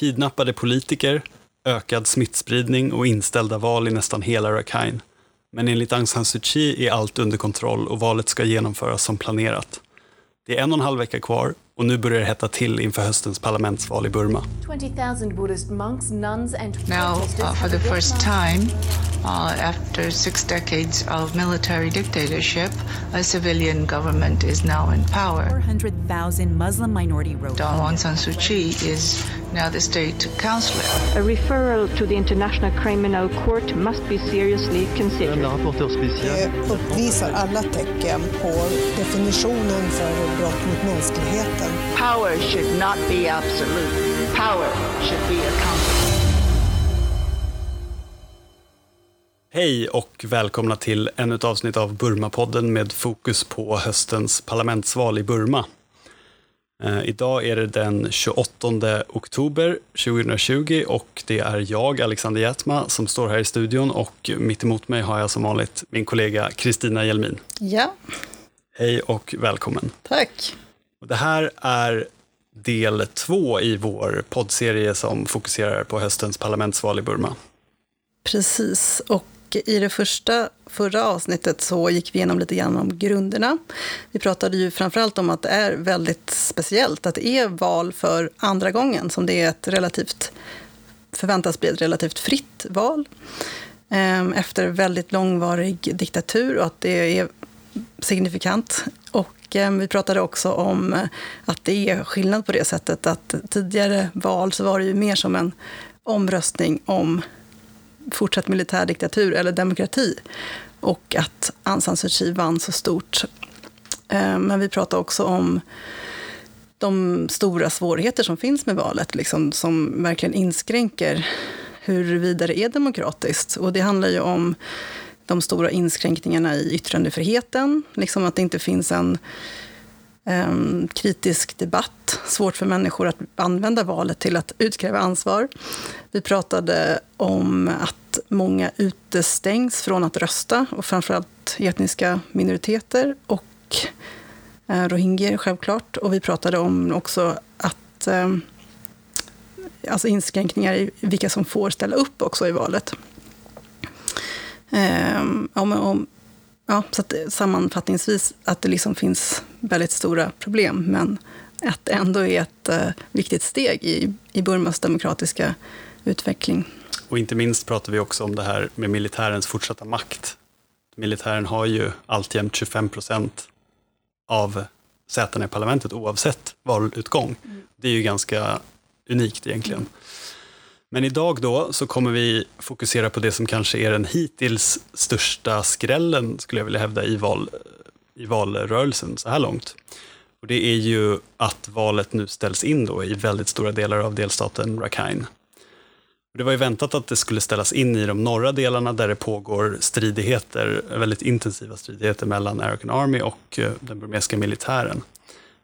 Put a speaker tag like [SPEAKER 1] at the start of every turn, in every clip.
[SPEAKER 1] Kidnappade politiker, ökad smittspridning och inställda val i nästan hela Rakhine. Men enligt Aung San Suu Kyi är allt under kontroll och valet ska genomföras som planerat. Det är en och en halv vecka kvar och nu börjar det hetta till inför höstens parlamentsval i Burma.
[SPEAKER 2] 20,000 Buddhist monks, nuns, and
[SPEAKER 3] Now, uh, for the first time, uh, after six decades of military dictatorship, a civilian government is now in power.
[SPEAKER 4] 400,000 Muslim minority wrote.
[SPEAKER 3] Aung San Suu Kyi is now the state counselor.
[SPEAKER 5] A referral to the International Criminal Court must be seriously considered.
[SPEAKER 6] Det uppvisar alla tecken på definitionen för brott mot mänskligheten.
[SPEAKER 7] Power should not be absolute. Power should be accountable.
[SPEAKER 1] Hej och välkomna till ännu ett avsnitt av Burma-podden med fokus på höstens parlamentsval i Burma. Eh, idag är det den 28 oktober 2020 och det är jag, Alexander Jätma, som står här i studion och mitt emot mig har jag som vanligt min kollega Kristina Hjelmin.
[SPEAKER 8] Ja,
[SPEAKER 1] Hej och välkommen.
[SPEAKER 8] tack.
[SPEAKER 1] Det här är del två i vår poddserie som fokuserar på höstens parlamentsval i Burma.
[SPEAKER 8] Precis, och i det första, förra avsnittet så gick vi igenom lite grann om grunderna. Vi pratade ju framförallt om att det är väldigt speciellt att det är val för andra gången, som det är ett relativt, förväntas bli ett relativt fritt val ehm, efter väldigt långvarig diktatur och att det är signifikant. Och ehm, vi pratade också om att det är skillnad på det sättet att tidigare val så var det ju mer som en omröstning om fortsatt militär diktatur eller demokrati och att Aung San Suu Kyi vann så stort. Eh, men vi pratade också om de stora svårigheter som finns med valet, liksom, som verkligen inskränker huruvida det är demokratiskt. Och det handlar ju om de stora inskränkningarna i yttrandefriheten, liksom att det inte finns en um, kritisk debatt, svårt för människor att använda valet till att utkräva ansvar. Vi pratade om att många utestängs från att rösta, och framförallt etniska minoriteter och eh, rohingyer självklart. Och vi pratade om också att eh, alltså inskränkningar i vilka som får ställa upp också i valet. Eh, om, om, ja, så att, sammanfattningsvis att det liksom finns väldigt stora problem, men att det ändå är ett eh, viktigt steg i, i Burmas demokratiska utveckling.
[SPEAKER 1] Och inte minst pratar vi också om det här med militärens fortsatta makt. Militären har ju alltjämt 25 procent av sätena i parlamentet oavsett valutgång. Det är ju ganska unikt egentligen. Men idag då så kommer vi fokusera på det som kanske är den hittills största skrällen, skulle jag vilja hävda, i, val, i valrörelsen så här långt. Och det är ju att valet nu ställs in då i väldigt stora delar av delstaten Rakhine. Det var ju väntat att det skulle ställas in i de norra delarna där det pågår stridigheter, väldigt intensiva stridigheter mellan American Army och eh, den burmesiska militären.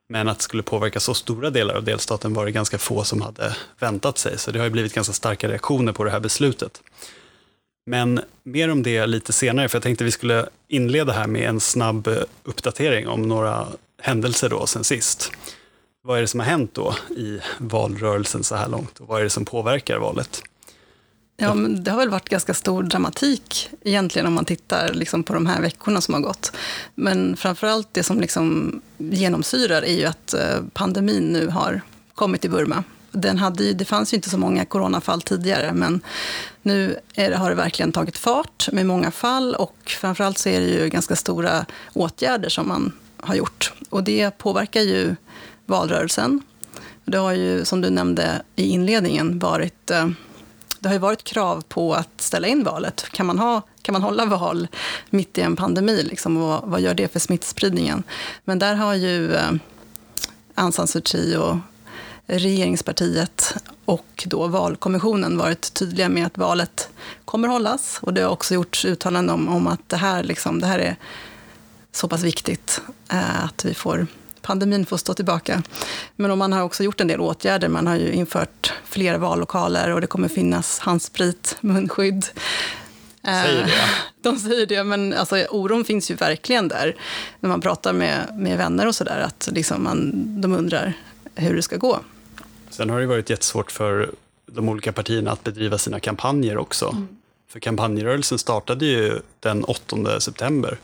[SPEAKER 1] Men att det skulle påverka så stora delar av delstaten var det ganska få som hade väntat sig, så det har ju blivit ganska starka reaktioner på det här beslutet. Men mer om det lite senare, för jag tänkte vi skulle inleda här med en snabb eh, uppdatering om några händelser då sen sist. Vad är det som har hänt då i valrörelsen så här långt och vad är det som påverkar valet?
[SPEAKER 8] Ja, men det har väl varit ganska stor dramatik egentligen om man tittar liksom på de här veckorna som har gått. Men framförallt det som liksom genomsyrar är ju att eh, pandemin nu har kommit till Burma. Den hade ju, det fanns ju inte så många coronafall tidigare, men nu det, har det verkligen tagit fart med många fall och framförallt så är det ju ganska stora åtgärder som man har gjort. Och det påverkar ju valrörelsen. Det har ju, som du nämnde i inledningen, varit eh, det har ju varit krav på att ställa in valet. Kan man, ha, kan man hålla val mitt i en pandemi? Liksom, och vad, gör det för smittspridningen? Men där har ju eh, Aung San Suu Kyi och regeringspartiet och då valkommissionen varit tydliga med att valet kommer hållas. Och det har också gjorts uttalanden om, om att det här, liksom, det här är så pass viktigt eh, att vi får pandemin får stå tillbaka. Men man har också gjort en del åtgärder. Man har ju infört fler vallokaler och det kommer finnas handsprit, munskydd.
[SPEAKER 1] Säger det?
[SPEAKER 8] Eh, De säger det, men alltså, oron finns ju verkligen där. När man pratar med, med vänner och sådär, att liksom man, de undrar hur det ska gå.
[SPEAKER 1] Sen har det varit jättesvårt för de olika partierna att bedriva sina kampanjer också. För kampanjrörelsen startade ju den 8 september.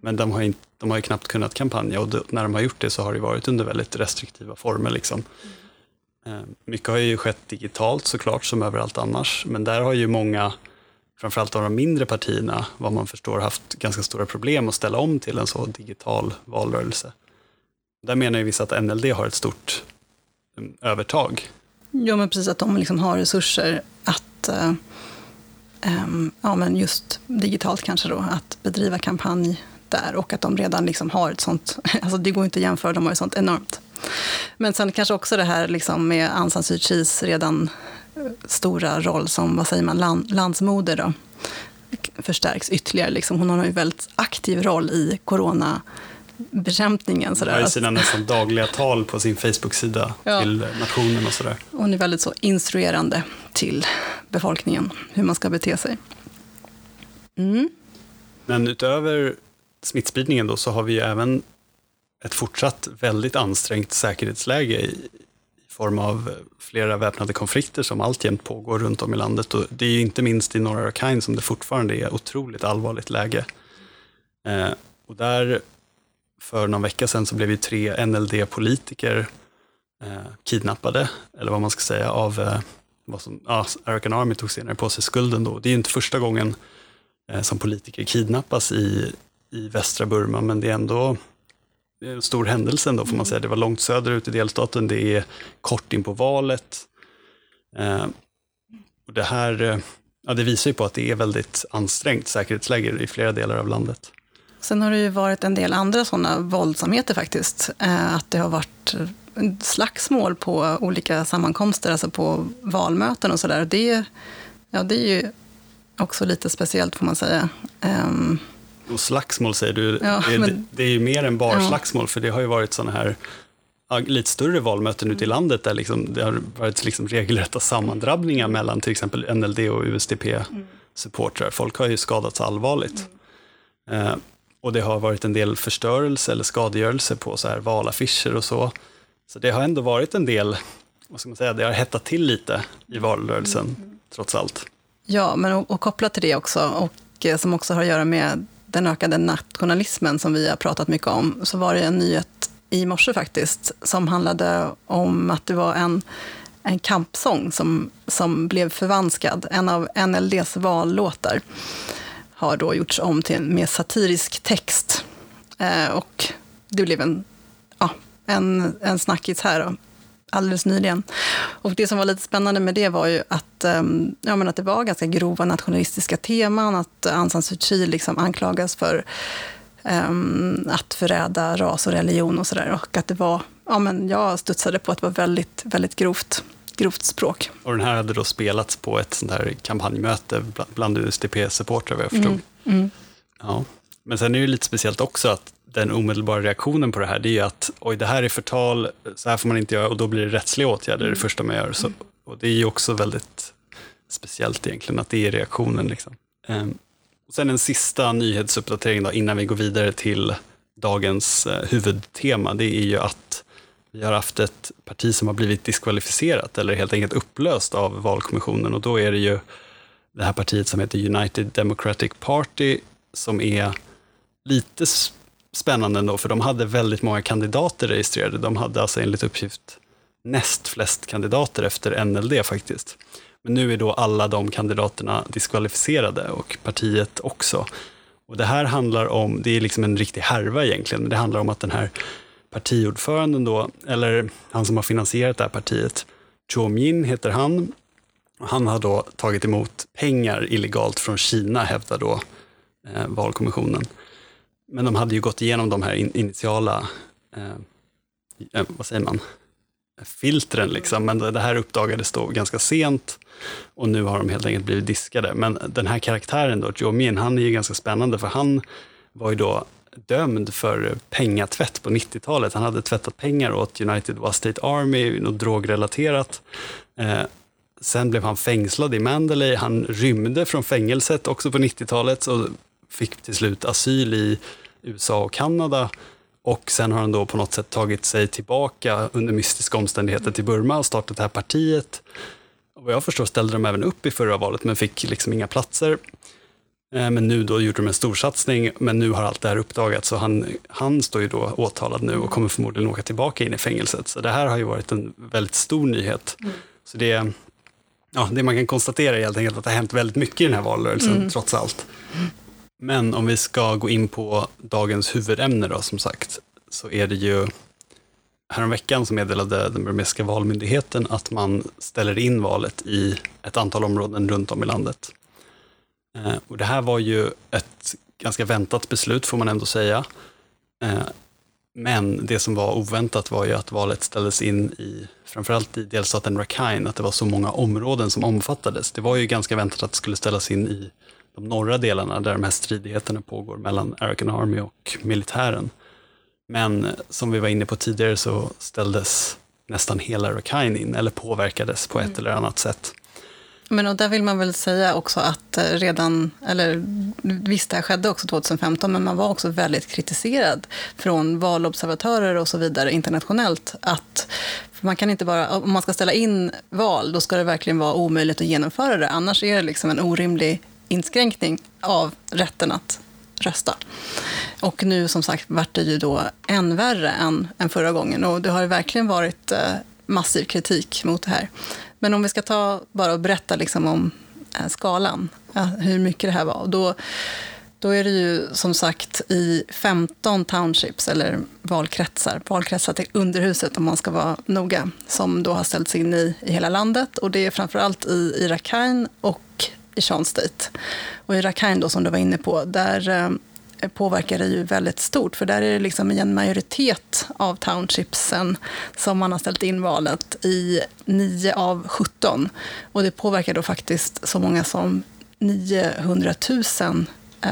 [SPEAKER 1] Men de har, inte, de har ju knappt kunnat kampanja och då, när de har gjort det så har det varit under väldigt restriktiva former. Liksom. Eh, mycket har ju skett digitalt såklart, som överallt annars. Men där har ju många, framförallt de mindre partierna, vad man förstår, haft ganska stora problem att ställa om till en så digital valrörelse. Där menar ju vissa att NLD har ett stort um, övertag.
[SPEAKER 8] Ja, men precis att de liksom har resurser att, eh, em, ja men just digitalt kanske då, att bedriva kampanj där och att de redan liksom har ett sånt, alltså det går inte att jämföra, de har ett sånt enormt. Men sen kanske också det här liksom med Aung San Suu Kyis redan eh, stora roll som, vad säger man, land, landsmoder då, förstärks ytterligare. Liksom. Hon har en väldigt aktiv roll i coronabekämpningen.
[SPEAKER 1] Hon
[SPEAKER 8] Sådär.
[SPEAKER 1] har sina nästan dagliga tal på sin Facebook-sida
[SPEAKER 8] Ja.
[SPEAKER 1] till nationen och sådär.
[SPEAKER 8] Hon är väldigt så instruerande till befolkningen, hur man ska bete sig. Mm.
[SPEAKER 1] Men utöver smittspridningen då så har vi ju även ett fortsatt väldigt ansträngt säkerhetsläge i, i form av flera väpnade konflikter som alltjämt pågår runt om i landet. Och det är ju inte minst i norra Rakhine som det fortfarande är otroligt allvarligt läge. Eh, och där, för någon vecka sedan, så blev ju tre NLD-politiker eh, kidnappade, eller vad man ska säga, av eh, vad som, ja, American Army tog senare på sig skulden då. Det är ju inte första gången eh, som politiker kidnappas i, i västra Burma, men det är ändå en stor händelse ändå får man säga. Det var långt söderut i delstaten, det är kort in på valet. Eh, och det här eh, ja, det visar ju på att det är väldigt ansträngt säkerhetsläge i flera delar av landet.
[SPEAKER 8] Sen har det ju varit en del andra sådana våldsamheter faktiskt. Eh, att det har varit slagsmål på olika sammankomster, alltså på valmöten och sådär. Det, ja, det är ju också lite speciellt får man säga. Ehm,
[SPEAKER 1] Och slagsmål säger du,
[SPEAKER 8] Ja,
[SPEAKER 1] det,
[SPEAKER 8] men-
[SPEAKER 1] det är ju mer än bara
[SPEAKER 8] Ja.
[SPEAKER 1] slagsmål, för det har ju varit sådana här lite större valmöten ute i landet där liksom, det har varit liksom regelrätta sammandrabbningar mellan till exempel NLD och USDP-supportrar. Folk har ju skadats allvarligt. Eh, och det har varit en del förstörelse eller skadegörelse på så här valaffischer och så. Så det har ändå varit en del, vad ska man säga, det har hettat till lite i valrörelsen, trots allt.
[SPEAKER 8] Ja, men och, och kopplat till det också, och eh, som också har att göra med den ökade nationalismen som vi har pratat mycket om, så var det en nyhet i morse faktiskt, som handlade om att det var en, en kampsång som, som blev förvanskad. En av NLDs vallåtar har då gjorts om till en mer satirisk text. Eh, och det blev en, ja, en, en snackis här då, alldeles nyligen. Och det som var lite spännande med det var ju att, ehm, ja, men att det var ganska grova nationalistiska teman, att Aung San Suu Kyi liksom anklagas för ehm, att förräda ras och religion och sådär. Och att det var, ja men jag studsade på att det var väldigt, väldigt grovt, grovt språk.
[SPEAKER 1] Och den här hade då spelats på ett sånt här kampanjmöte bland- bland USDP-supportrar vad jag förstod. Ja. Men sen är det lite speciellt också att den omedelbara reaktionen på det här, det är ju att oj, det här är förtal, så här får man inte göra och då blir det rättsliga åtgärder det första man gör. Så, och det är ju också väldigt speciellt egentligen att det är reaktionen. Liksom. Ehm, och sen en sista nyhetsuppdatering då, innan vi går vidare till dagens eh, huvudtema, det är ju att vi har haft ett parti som har blivit diskvalificerat eller helt enkelt upplöst av valkommissionen och då är det ju det här partiet som heter United Democratic Party som är lite spännande ändå, för de hade väldigt många kandidater registrerade. De hade alltså enligt uppgift näst flest kandidater efter NLD faktiskt. Men nu är då alla de kandidaterna diskvalificerade och partiet också. Och det här handlar om, det är liksom en riktig härva egentligen, men det handlar om att den här partiordföranden då, eller han som har finansierat det här partiet, Cho Min heter han, han har då tagit emot pengar illegalt från Kina, hävdar då eh, valkommissionen. Men de hade ju gått igenom de här in, initiala, eh, eh vad säger man, filtren liksom. Men det här uppdagades då ganska sent och nu har de helt enkelt blivit diskade. Men den här karaktären då, Joe Min, han är ju ganska spännande för han var ju då dömd för pengatvätt på 90-talet. Han hade tvättat pengar åt United West State Army, något drogrelaterat. Eh, sen blev han fängslad i Mandalay. Han rymde från fängelset också på 90-talet och fick till slut asyl i USA och Kanada. Och sen har han då på något sätt tagit sig tillbaka under mystiska omständigheter till Burma och startat det här partiet. vad jag förstår ställde de även upp i förra valet men fick liksom inga platser. Eh, Men nu då gjorde de en storsatsning, men nu har allt det här uppdagats så han, han står ju då åtalad nu och kommer förmodligen åka tillbaka in i fängelset. Så det här har ju varit en väldigt stor nyhet. Så det, ja, det man kan konstatera är helt enkelt att det har hänt väldigt mycket i den här valrörelsen trots allt. Men om vi ska gå in på dagens huvudämne då som sagt, så är det ju häromveckan så meddelade den burmesiska valmyndigheten att man ställer in valet i ett antal områden runt om i landet. Eh, och det här var ju ett ganska väntat beslut får man ändå säga. Eh, men det som var oväntat var ju att valet ställdes in i, framförallt i delstaten Rakhine, att det var så många områden som omfattades. Det var ju ganska väntat att det skulle ställas in i de norra delarna där de här stridigheterna pågår mellan Arakan Army och militären. Men eh, som vi var inne på tidigare så ställdes nästan hela Rakhine in, eller påverkades på ett eller annat sätt.
[SPEAKER 8] Men och där vill man väl säga också att eh, redan, eller visst det här skedde också 2015, men man var också väldigt kritiserad från valobservatörer och så vidare internationellt. Att man kan inte bara, om man ska ställa in val, då ska det verkligen vara omöjligt att genomföra det. Annars är det liksom en orimlig inskränkning av rätten att rösta. Och nu som sagt vart det ju då än värre än, än förra gången och det har ju verkligen varit eh, massiv kritik mot det här. Men om vi ska ta bara och berätta liksom om eh, skalan, ja, hur mycket det här var. Då, då är det ju som sagt i 15 townships, eller valkretsar, valkretsar till underhuset om man ska vara noga, som då har ställts in i, i hela landet. Och det är framförallt i, i Rakhine och i Sean State. Och i Rakhine då, som du var inne på, där eh, påverkar det ju väldigt stort, för där är det liksom i en majoritet av townshipsen som man har ställt in valet i 9 av 17. Och det påverkar då faktiskt så många som 900 000 eh,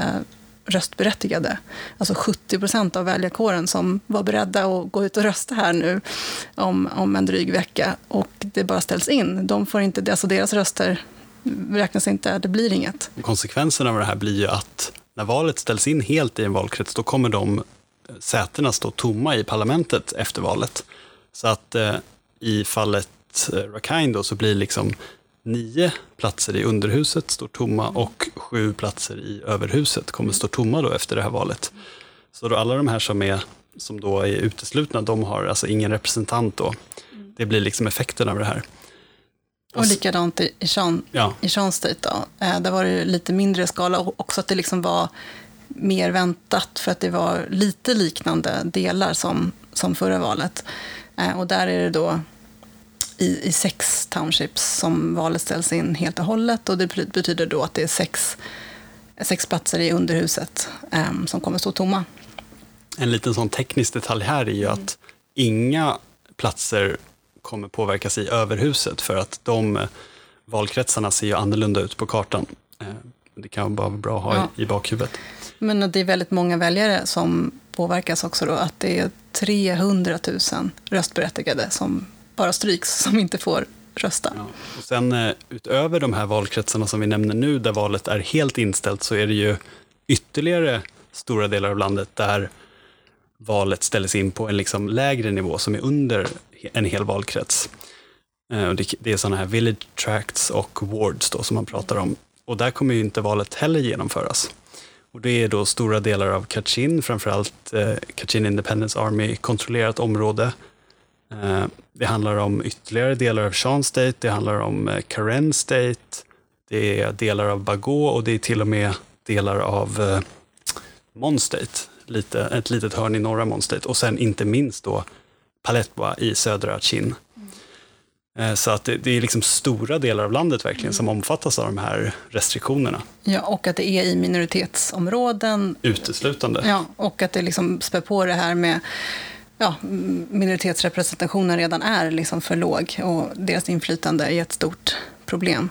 [SPEAKER 8] röstberättigade. Alltså 70 procent av väljarkåren som var beredda att gå ut och rösta här nu om, om en dryg vecka. Och det bara ställs in. De får inte, alltså deras röster räknas inte, det blir inget.
[SPEAKER 1] Och konsekvensen av det här blir ju att när valet ställs in helt i en valkrets, då kommer de sätena stå tomma i parlamentet efter valet. Så att eh, i fallet eh, Rakhine då så blir liksom nio platser i underhuset står tomma och sju platser i överhuset kommer stå tomma då efter det här valet. Så då alla de här som, är, som då är uteslutna, de har alltså ingen representant då. Det blir liksom effekten av det här.
[SPEAKER 8] Och likadant i, Sean,
[SPEAKER 1] Ja.
[SPEAKER 8] i Sean State. Då. Eh, där var det lite mindre skala och också att det liksom var mer väntat för att det var lite liknande delar som, som förra valet. Eh, och där är det då i, i sex townships som valet ställs in helt och hållet och det bety- betyder då att det är sex, sex platser i underhuset eh, som kommer stå tomma.
[SPEAKER 1] En liten sån teknisk detalj här är ju att inga platser kommer påverkas i överhuset för att de eh, valkretsarna ser ju annorlunda ut på kartan. Eh, Det kan bara vara bra att ha
[SPEAKER 8] Ja.
[SPEAKER 1] i, bakhuvudet.
[SPEAKER 8] Men det är väldigt många väljare som påverkas också då. Att det är 300 000 röstberättigade som bara stryks, som inte får rösta.
[SPEAKER 1] Ja. Och sen eh, utöver de här valkretsarna som vi nämner nu, där valet är helt inställt, så är det ju ytterligare stora delar av landet där valet ställs in på en liksom lägre nivå som är under en hel valkrets. Eh, det, är sådana här village tracts och wards då, som man pratar om. Och där kommer ju inte valet heller genomföras. Och det är då stora delar av Kachin, framförallt eh, Kachin Independence Army kontrollerat område. Eh, det handlar om ytterligare delar av Shan State, det handlar om Karen State, det är delar av Bago och det är till och med delar av Mon State, lite, ett litet hörn i norra Mon State och sen inte minst då Paletwa i södra Chin. Eh, Så att det, det är liksom stora delar av landet verkligen som omfattas av de här restriktionerna,
[SPEAKER 8] Ja, och att det är i minoritetsområden
[SPEAKER 1] uteslutande.
[SPEAKER 8] Ja, och att det liksom spär på det här med ja, minoritetsrepresentationen redan är liksom för låg och deras inflytande är ett stort problem.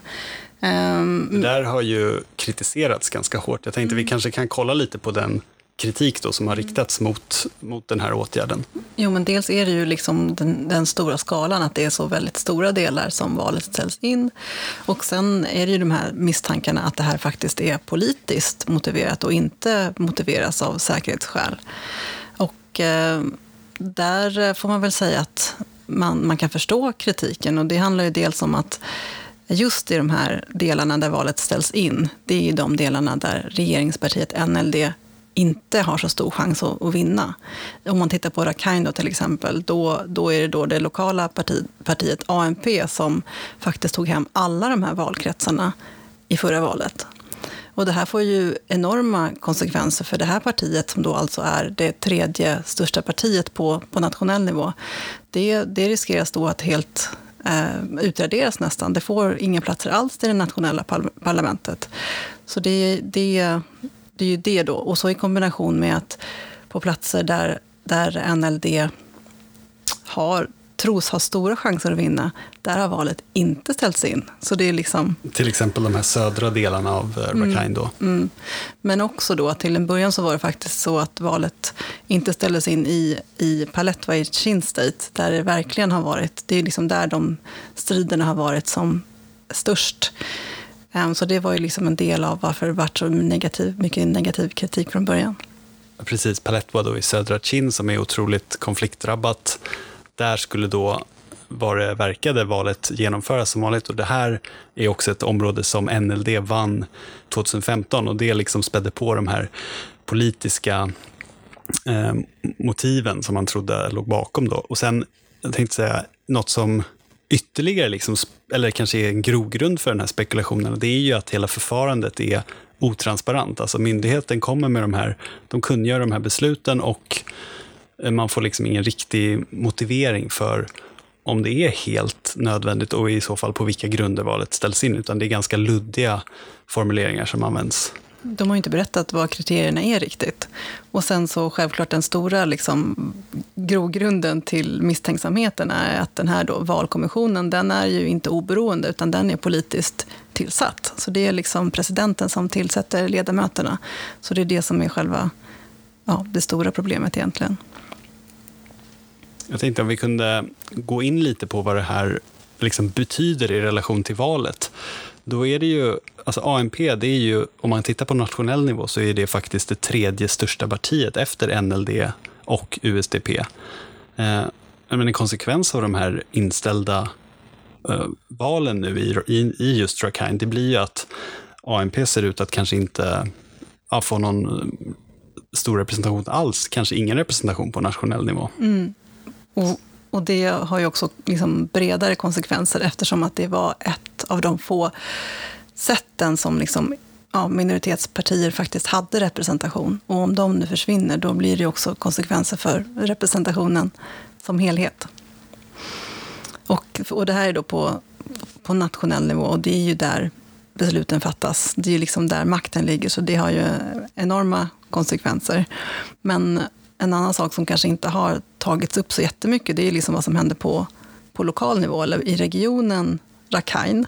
[SPEAKER 8] Ehm,
[SPEAKER 1] Det där har ju kritiserats ganska hårt. Jag tänkte vi kanske kan kolla lite på den kritik då som har riktats mot, mot den här åtgärden.
[SPEAKER 8] Jo, men dels är det ju liksom den, den stora skalan, att det är så väldigt stora delar som valet ställs in. Och sen är det ju de här misstankarna att det här faktiskt är politiskt motiverat och inte motiveras av säkerhetsskäl. Och eh, där får man väl säga att man, man kan förstå kritiken och det handlar ju dels om att just i de här delarna där valet ställs in, det är de delarna där regeringspartiet NLD inte har så stor chans att, att vinna. Om man tittar på Rakhine till exempel, då, då är det då det lokala parti, partiet ANP som faktiskt tog hem alla de här valkretsarna i förra valet. Och det här får ju enorma konsekvenser för det här partiet som då alltså är det tredje största partiet på, på nationell nivå. Det, det riskeras då att helt eh, utraderas nästan. Det får inga platser alls i det nationella parlamentet. Så det, det, det är ju det då. Och så i kombination med att på platser där, där NLD har tros ha stora chanser att vinna, där har valet inte ställts in. Så det är liksom...
[SPEAKER 1] Till exempel de här södra delarna av eh, Rakhine mm, då.
[SPEAKER 8] Mm. Men också då, till en början så var det faktiskt så att valet inte ställdes in i, i Paletva i Chin State, där det verkligen har varit, det är liksom där de striderna har varit som störst. Um, så det var ju liksom en del av varför det var så negativ, mycket negativ kritik från början.
[SPEAKER 1] Precis, Paletwa då i södra Chin som är otroligt konfliktdrabbat där skulle då vad det verkade valet genomföras som vanligt. Och det här är också ett område som NLD vann 2015 och det liksom spädde på de här politiska eh, motiven som man trodde låg bakom. Då. Och sen, jag tänkte säga, något som ytterligare, liksom, eller kanske är en grogrund för den här spekulationen, det är ju att hela förfarandet är otransparent. Alltså myndigheten kommer med de här, de kungör de här besluten och eh, man får liksom ingen riktig motivering för om det är helt nödvändigt och i så fall på vilka grunder valet ställs in, utan det är ganska luddiga formuleringar som används.
[SPEAKER 8] De har ju inte berättat vad kriterierna är riktigt. Och sen så självklart den stora liksom, grogrunden till misstänksamheten är att den här då, valkommissionen, den är ju inte oberoende, utan den är politiskt tillsatt. Så det är liksom presidenten som tillsätter ledamöterna. Så det är det som är själva ja, det stora problemet egentligen.
[SPEAKER 1] Jag tänkte om vi kunde gå in lite på vad det här liksom betyder i relation till valet. Då är det ju, alltså ANP, det är ju, om man tittar på nationell nivå så är det faktiskt det tredje största partiet efter NLD och USDP. Eh, men en konsekvens av de här inställda eh, valen nu i, i, i just Rakhine, det blir ju att ANP ser ut att kanske inte ja, få någon eh, stor representation alls, kanske ingen representation på nationell nivå.
[SPEAKER 8] Mm. Och, och det har ju också liksom bredare konsekvenser eftersom att det var ett av de få sätten som liksom, ja, minoritetspartier faktiskt hade representation. Och om de nu försvinner, då blir det också konsekvenser för representationen som helhet. Och, och det här är då på, på nationell nivå och det är ju där besluten fattas. Det är ju liksom där makten ligger, så det har ju enorma konsekvenser. Men en annan sak som kanske inte har tagits upp så jättemycket, det är liksom vad som händer på, på lokal nivå, eller i regionen Rakhine.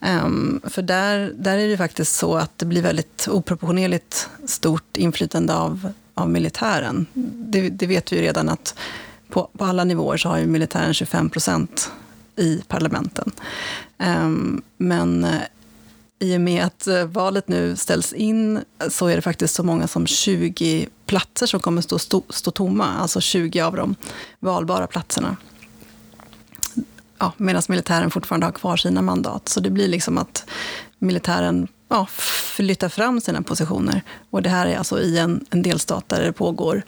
[SPEAKER 8] Um, för där, där är det faktiskt så att det blir väldigt oproportionerligt stort inflytande av, av militären. Det, det vet vi ju redan att på, på alla nivåer så har ju militären 25 procent i parlamenten. Um, men eh, i och med att eh, valet nu ställs in så är det faktiskt så många som 20 platser som kommer stå, stå, stå tomma, alltså 20 av de valbara platserna. Ja, Medan militären fortfarande har kvar sina mandat. Så det blir liksom att militären ja, flyttar fram sina positioner. Och det här är alltså i en, en delstat där det pågår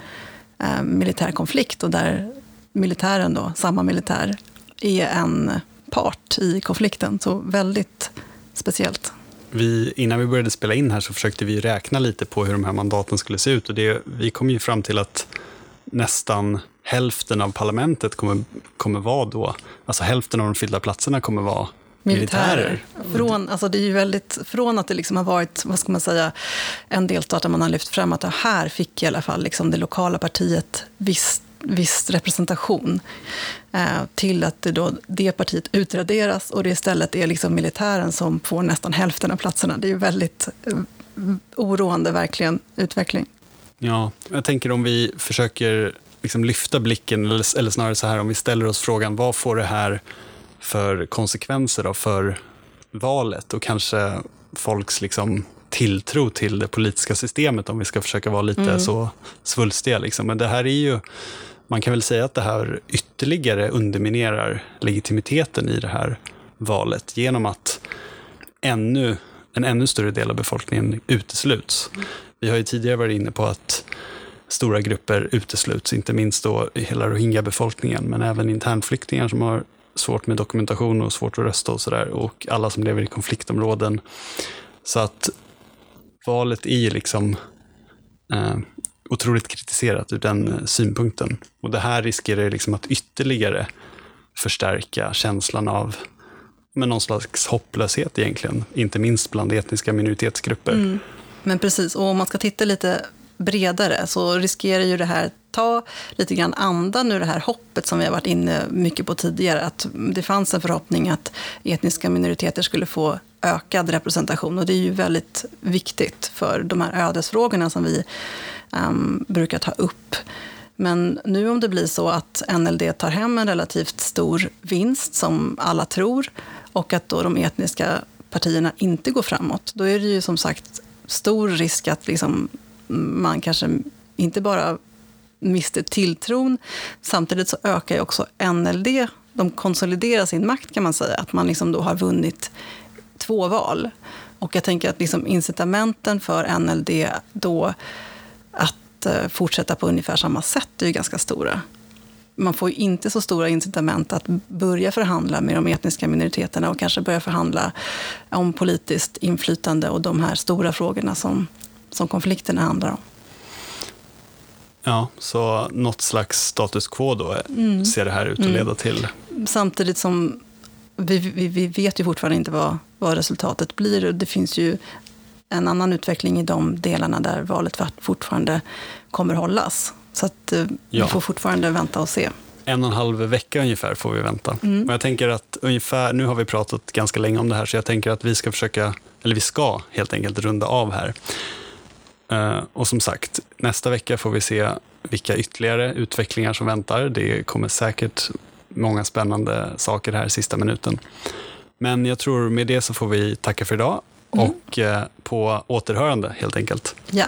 [SPEAKER 8] eh, militär konflikt och där militären, då, samma militär, är en part i konflikten. Så väldigt speciellt
[SPEAKER 1] vi, innan vi började spela in här så försökte vi räkna lite på hur de här mandaten skulle se ut. Och det, vi kom ju fram till att nästan hälften av parlamentet kommer, kommer vara då, alltså hälften av de fyllda platserna kommer vara militärer. militärer.
[SPEAKER 8] Från, alltså det är ju väldigt, från att det liksom har varit vad ska man säga, en delstat där man har lyft fram att här fick i alla fall liksom det lokala partiet visst viss representation eh, till att det, då, det partiet utraderas och det istället är liksom militären som får nästan hälften av platserna. Det är ju väldigt eh, oroande, verkligen, utveckling.
[SPEAKER 1] Ja, jag tänker om vi försöker liksom lyfta blicken, eller, eller snarare så här, om vi ställer oss frågan, vad får det här för konsekvenser då för valet och kanske folks liksom tilltro till det politiska systemet om vi ska försöka vara lite mm. så svulstiga. Liksom. Men det här är ju man kan väl säga att det här ytterligare underminerar legitimiteten i det här valet genom att ännu, en ännu större del av befolkningen utesluts. Vi har ju tidigare varit inne på att stora grupper utesluts, inte minst då hela rohingya-befolkningen, men även internflyktingar som har svårt med dokumentation och svårt att rösta och sådär, och alla som lever i konfliktområden. Så att valet är ju liksom eh, otroligt kritiserat ur den eh, synpunkten. Och det här riskerar liksom att ytterligare förstärka känslan av men någon slags hopplöshet egentligen, inte minst bland etniska minoritetsgrupper. Mm.
[SPEAKER 8] Men precis, och om man ska titta lite bredare så riskerar ju det här ta lite grann andan ur det här hoppet som vi har varit inne mycket på tidigare. Att det fanns en förhoppning att etniska minoriteter skulle få ökad representation. Och det är ju väldigt viktigt för de här ödesfrågorna som vi um, brukar ta upp. Men nu om det blir så att NLD tar hem en relativt stor vinst, som alla tror, och att då de etniska partierna inte går framåt, då är det ju som sagt stor risk att liksom man kanske inte bara mister tilltron, samtidigt så ökar ju också NLD, de konsoliderar sin makt kan man säga, att man liksom då har vunnit två val. Och jag tänker att liksom incitamenten för NLD då att eh, fortsätta på ungefär samma sätt är ju ganska stora. Man får ju inte så stora incitament att börja förhandla med de etniska minoriteterna och kanske börja förhandla om politiskt inflytande och de här stora frågorna som, som konflikterna handlar om.
[SPEAKER 1] Ja, så något slags status quo då mm. ser det här ut att leda mm. till.
[SPEAKER 8] Samtidigt som vi, vi, vi, vet ju fortfarande inte vad, vad resultatet blir. Det finns ju en annan utveckling i de delarna där valet fortfarande kommer hållas. Så att eh, ja. vi får fortfarande vänta och se.
[SPEAKER 1] En och en halv vecka ungefär får vi vänta. Mm. Och jag tänker att ungefär, nu har vi pratat ganska länge om det här, så jag tänker att vi ska försöka, eller vi ska helt enkelt runda av här. Uh, och som sagt, nästa vecka får vi se vilka ytterligare utvecklingar som väntar. Det kommer säkert många spännande saker här sista minuten. Men jag tror med det så får vi tacka för idag mm. och uh, på återhörande helt enkelt.
[SPEAKER 8] Ja.